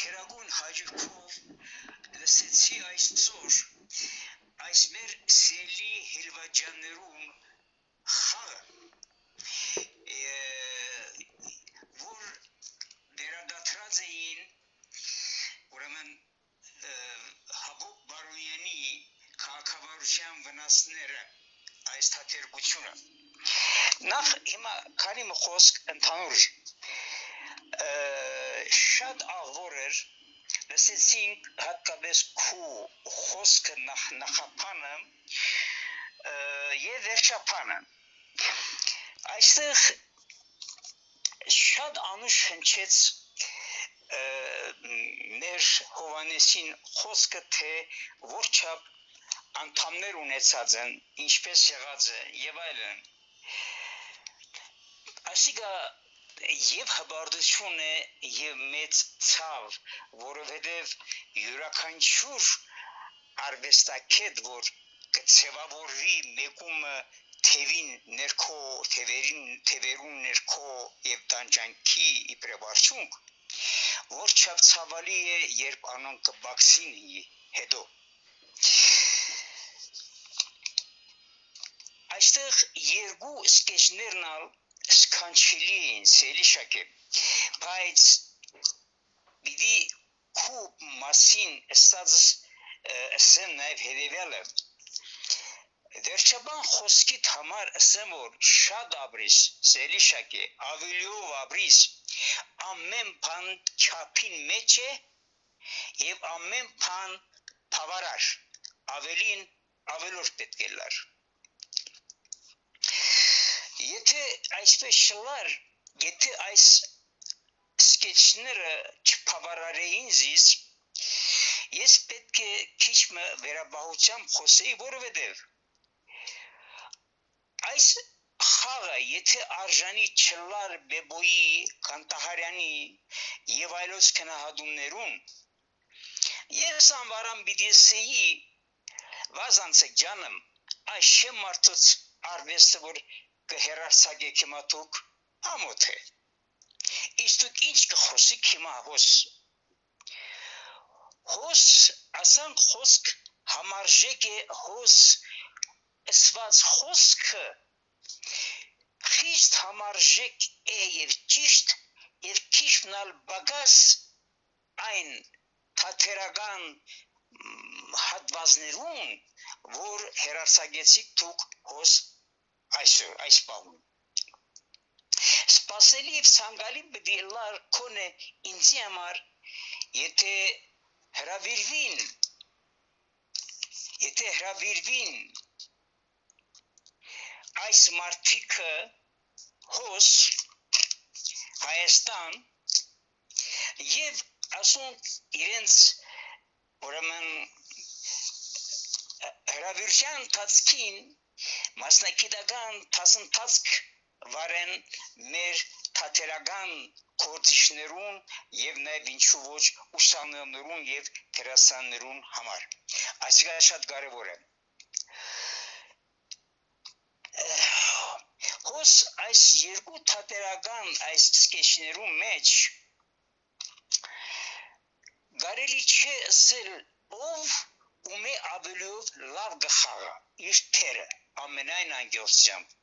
քերագուն հաջողով լսեցի այսօր այս մեր սելի հիլվաջաններում խաղը որ վերադատրած էին ուրեմն Հաբոբ Բարոյանի քաղաքավարության վնասները այս թատերգությունը նախ հիմա քանի խոսք ընդհանուր շատ աղվոր էր լսեցինք հատկապես քու խոսքը նախ նախապանը եւ վերջապանը այստեղ շատ անուշ հնչեց մեր Հովանեսին խոսքը թե որչափ անդամներ ունեցած են, ինչպես եղած է եւ այլն։ Այսինքն եւ հբարդություն է եւ մեծ ցավ, որովհետեւ յուրաքանչյուր արվեստակետ, որ կցևավորվի մեկումը թևին ներքո, թևերին, թևերուն ներքո եւ տանջանքի իբրև արդյունք, որ չափ ցավալի է, երբ անոն կբաքսինի հետո։ Այստեղ երկու սկեչներն ալ սքանչելի էին սելի շակե բայց բիդի քուբ մասին ստած ասեմ նաև հետևյալը վերջաբան խոսքիդ համար ասեմ որ շատ աբրիս սելի շակե ավելիով աբրիս ամեն բան չափին մեջ է եւ ամեն բան բավարար ավելին ավելորդ պետք է լար Եթե այսպես շլար, եթե այս սկեչները չփավարարեին զիս, ես պետք է քիչ մը վերաբահությամբ խոսեի, որովհետև այս խաղը, եթե արժանի չլար Բեբոյի, Կանտահարյանի եւ այլոց քնահատումներուն, ես անվարам բիդեսեի վազանցեք ջանım, այս շեմ մարդուց արվեստը, որ կհերարցակե հիմա դուք ամոթ է իսկ դուք ինչ կխոսիք հիմա հոս հոս ասանք խոսք համարժեք է հոս ասված խոսքը խիստ համարժեք է եւ ճիշտ եւ քիշնալ բագաս այն թաթերական հատվածներուն որ հերարցագեցիք դուք հոս այսօր այս պահում սпасելի եւ ցանկալի բդի լար կոնե ինձ համար եթե հրավիրվին եթե հրավիրվին այս մարտիկը հոս հայաստան եւ ասոն իրենց ուրեմն հրավիրության տածքին մասնակիտական տասնտածք վարեն մեր թատերական կորցիչներուն եւ նաեւ ինչու ոչ ուսանողներուն եւ դերասաններուն համար այսինքն շատ կարեւոր է հոս այս երկու թատերական այս սկեչներու մեջ գարելի չէ ասել ով ու մե ավելիով լավ գխաղա իր թերը ամենայն անգյոսությամբ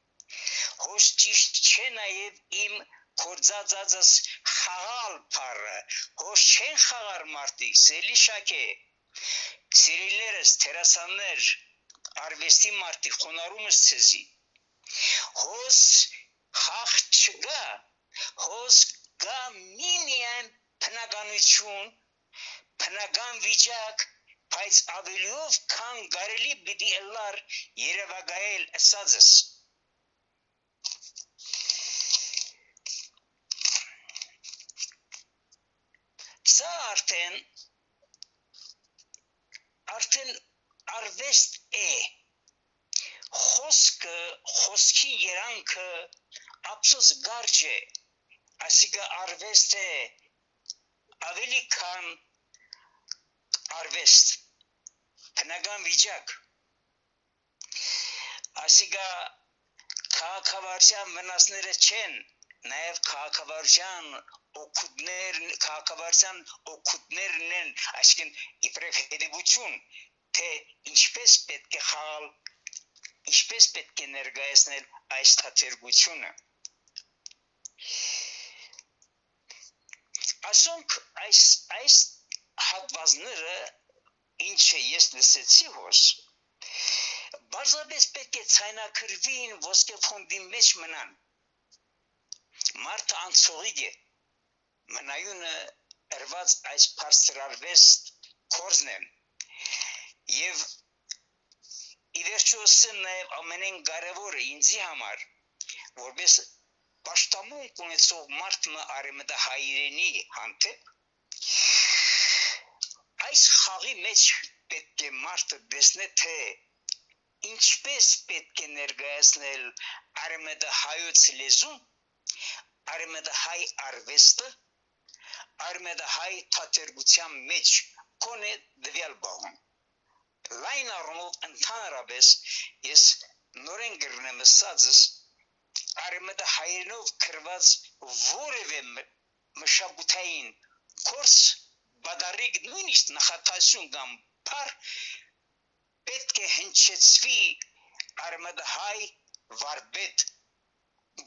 հոս ճիշտ չէ նաև իմ կորձածածս խաղալ փարը հոս չեն խաղար մարտիկ սելի շակե սիրելներս տերասաններ արվեստի մարտի խոնարումս ցեզի հոս խաղ չգա հոս գա միմիան բնականություն բնական վիճակ բայց ավելիով քան կարելի պիտի ելար երևակայել ասածս սա արդեն արդեն արվեստ է խոսքը խոսքի երանքը ափսոս գարջ է ասիկա արվեստ է ավելի քան արվեստ բնական վիճակ ասիկա քաղաքավարության վնասները չեն նաև քաղաքավարժան օգուտներ քաղաքավարժան օգուտներն են այսինքն իբրև հետևություն թե ինչպես պետք է խաղալ ինչպես պետք է ներկայացնել այս թատերգությունը ասոնք այս այս հատվածները ինչը ես լսեցի հոս բարձրապես պետք է ցայնակրվին ոսկե ֆոնդի մեջ մնան մարդը անցողիկ է մնայունը երված այս բարձրարվեստ կորզն է եւ իվերջո սն նաեւ ամենեն կարևորը ինձի համար որպես պաշտամունք ունեցող մարդը արեմտը հայրենի հանդեպ այս խաղի մեջ պետք է մարդը տեսնե թե ինչպես պետք է ներկայացնել արմեդը հայոց լեզուն, արմեդը հայ արվեստը, արմեդը հայ թատերգության մեջ կոնե դվյալ բաղում։ Լայն առումով ընդհանրապես ես նորեն գրնեմ ասածս արմեդը հայերենով գրված որևէ մշակութային կորս բադարիկ նույնիսկ նախատասում կամ բար պետք է հնչեցվի արմադհայ վարբետ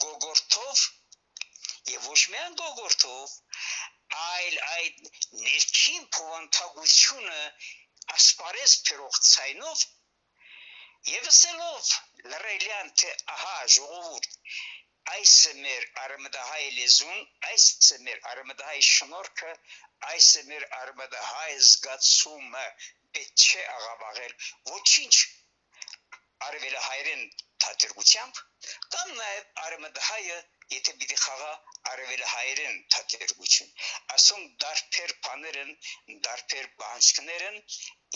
գոգորթով եւ ոչ միայն գոգորթով այլ այդ ներքին փոխանցությունը ասպարես փերող ցայնով եւ ասելով լրելյան թե ահա ժողովուրդ այս է մեր արմադահայ լեզուն այս է մեր արմադահայ շնորհքը այս է մեր արմատահայ զգացումը պետք չէ աղավաղել ոչինչ արևելահայերեն թատերգությամբ կամ նաև արմատահայը եթե պիտի խաղա արևելահայերեն թատերգություն ասում դարբեր բաներն դարբեր բանջկներն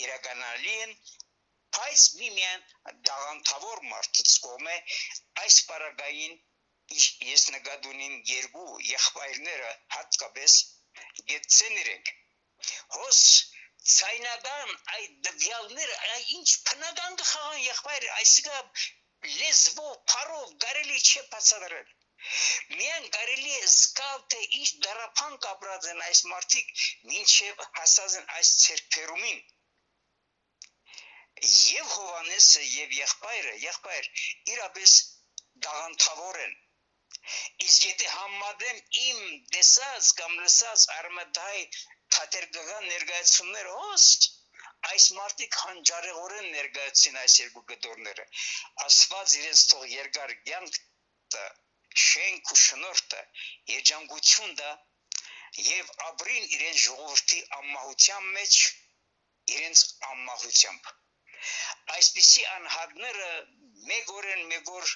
իրականալի են բայց միմյան դաղանթավոր մարդուց կողմը այս պարագային ես նկատ ունիմ երկու եղբայրները հատկապես գեցեն իրենք հոս ցայնական այդ դվյալները ինչ փնական գխան եղբայր այսիկա լեզվով փարով կարելի չէ բացատրել միան կարելի է զգալ թե ինչ դարապան կապրած են այս մարդիկ մինչև հասած են այս ցերկերումին եւ Հովանեսը եւ եղբայրը եղբայր իրապես դաղանթավոր են Իսկ եթե համադրեմ իմ տեսած կամ լսած արմատայ թատերգական ներկայացումները հոստ այս մարտիկ հանջարեղորեն ներկայացին այս երկու գդորները ասված իրենց թող երկար կյանք շենք ու շնորհը երջանկություն դա եւ ապրին իրեն ժողովրդի ամմահության մեջ իրենց ամմահությամբ այսպիսի անհատները մեկ օրեն մեկ օր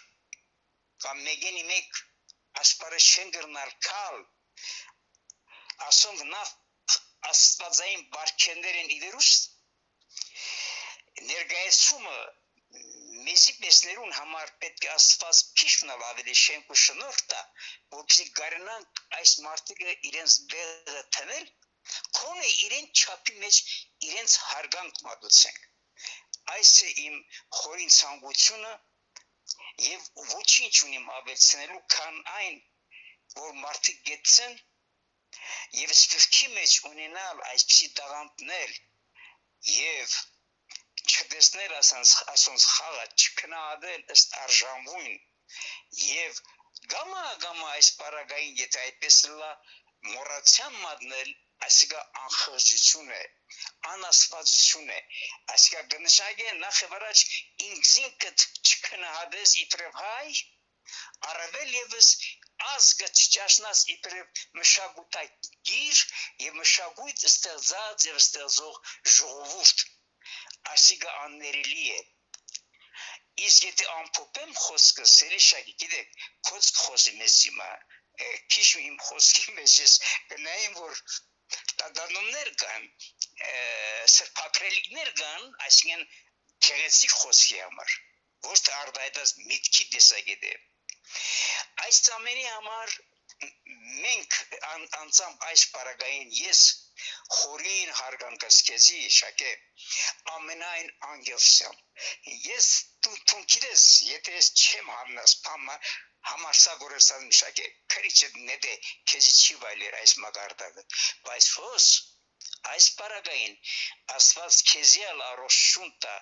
կամ մեկենի մեկ ասպարը չեն գրնալ կալ ասոնք նախ աստվածային բարքեններ են իդերուս ներգայացումը մեզի պեսներուն համար պետք է աստված քիշնալ ավելի շենք ու շնորհտա որպեսզի գարնանք այս մարտիկը իրենց բեղը տնել քոնե իրեն չափի մեջ իրենց հարգանք մատուցենք այս է իմ խորին ցանկությունը եւ ոչինչ ունիմ ավելցնելու, քան այն, որ մարդիկ գեցեն եւ սփյուռքի մեջ ունենալ այսպիսի դաղանտներ եւ չտեսներ ասած ասոնց խաղը չքնահատել ըստ արժանվույն եւ գամա գամա այս պարագային եթե այդպես լա մոռացյալ մատնել այսիկա անխրջություն է անասվածություն է այսիկա գնշագե նախ եւ առաջ ինքզինքդ չքնահատես իբրև հայ առավել եւս ազգը չճաշնաս իբրև մշակութայ գիր եւ մշակույթ ստեղծած եւ ստեղծող ժողովուրդ այսիկա աններելի է իսկ եթե ամփոփեմ խոսքը սերիշակի գիտեք խոսք խոսի մեզ հիմա քիչ իմ խոսքի մեջ ես գնայեմ որ տադանումներ կան, սրբակրելիքներ կան, այսինքն քերեսիկ խոսքի համար, ոչ թե արդայդած միտքի տեսակետը։ Այս ամենի համար մենք անցամ այս պարագային ես խորին հարգանքսկեզի շակե ամենայն անգելսյամ ես դու դու գիտես եթե ես չեմ համնաս փամա փամը համարսագորեսան մշակե քրիչը նեդե քեզի չի վայլեր այս մագարտակը բայց հոս այս պարագային աստված քեզիալ առոշունտա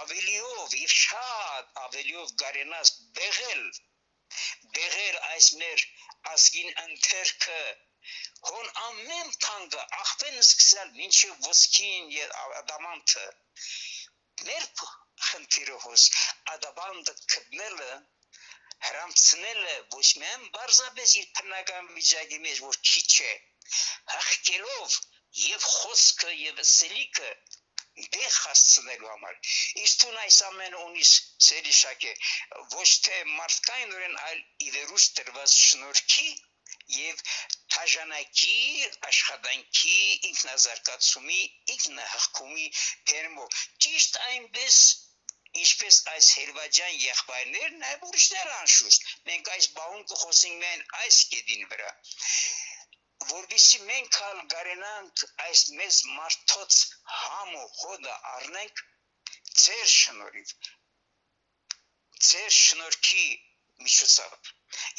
ավելիով եւ շատ ավելիով գարենաս բեղել բեղեր այս մեր ասկին ընթերքը հոն ամեն տանգը ախպեն սկսալ մինչև ոսկին եւ ադամանտը մեր խնդիրը հոս ադաբանդը կդնելը հрамցնելը ոչ միայն բարձրապես իր բնական վիճակի մեջ որ քիչ է հղկելով եւ խոսքը եւ սելիկը դեղ հասցնելու համար իստուն այս ամենը ունիս ծերի շակե ոչ թե մարդկայնորեն այլ իվերուս տրված շնորհքի եւ թաժանակի աշխատանքի ինքնազարգացումի ինքնահղկումի թերմով ճիշտ այնպես ինչպես այս հերվաջան եղբայրներն այլ ուրիշներ անշուշտ մենք այս բաուն կխոսենք միայն այս կետին վրա որբիսի մենք հալ գարենանք այս մեզ մարդոց համու հոդը առնենք ձեր շնորհիվ ձեր շնորհքի միջոցով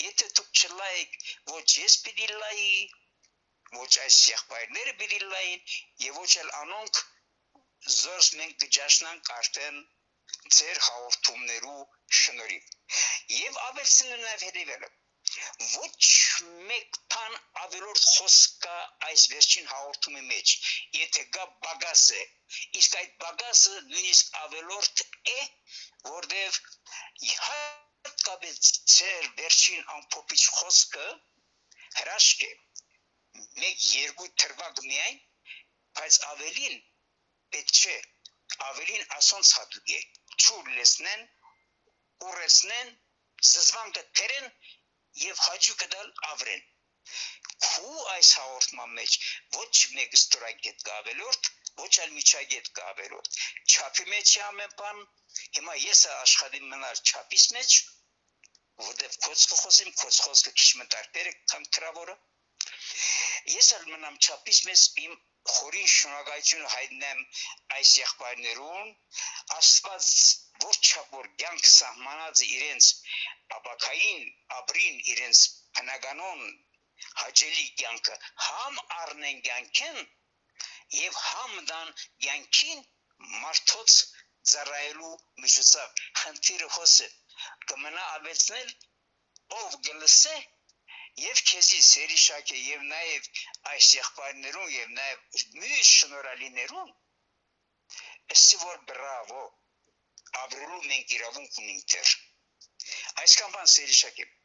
եթե դուք չլայեք ոչ ես պիտի լայի ոչ այս եղբայրները պիտի լային եւ ոչ էլ անոնք զորս մենք գճաշնանք արդեն ձեր հաղորդումներու շնորհիվ եւ ավելցնելու նաեւ հետեւելը ոչ մեկ բան ավելորդ խոսք կա այս վերջին հաղորդումի մեջ եթե կա բագասը իսկ այդ բագասը նույնիսկ ավելորդ է որտեվ հատկապես ծեր վերջին ամփոփիչ խոսքը հրաշք է մեկ երկու թրվակ միայն բայց ավելին պետք չէ ավելին ասոնց հատուկ է ճուր լեսնեն ուրեսնեն զզվանքը տերեն եւ հաճուկը դալ ավրեն քու այս հաղորդման մեջ ոչ մեկ ստորագետ կավելորդ ոչ էլ միջագետ կավելորդ չափի մեջ ամեն բան հիմա ես աշխատիմ մնալ չափիս մեջ որտեվ կոծքը խոսեմ կոծ խոսքը քիչ մտարբեր է քան քրավորը ես էլ մնամ չափիս մեջ իմ խորին շնորհակալություն հայտնեմ այս եղբայրներուն աստված որ չափ որ ցանկ սահմանած իրենց ապակային ապրին իրենց բնականon հաճելի կյանքը համ առնեն կյանքին եւ համ դան կյանքին մարդոց ծառայելու միջոցով խնդիրը հոսը կմնա ավեցնել ով գլսե եւ քեզի սերիշակե եւ նաեւ այս եղբայրներուն եւ նաեւ մյուս շնորհալիներուն էսի որ բրավո ապրելու մենք իրավունք ունենք դեռ այսքան բան սերի շակեմ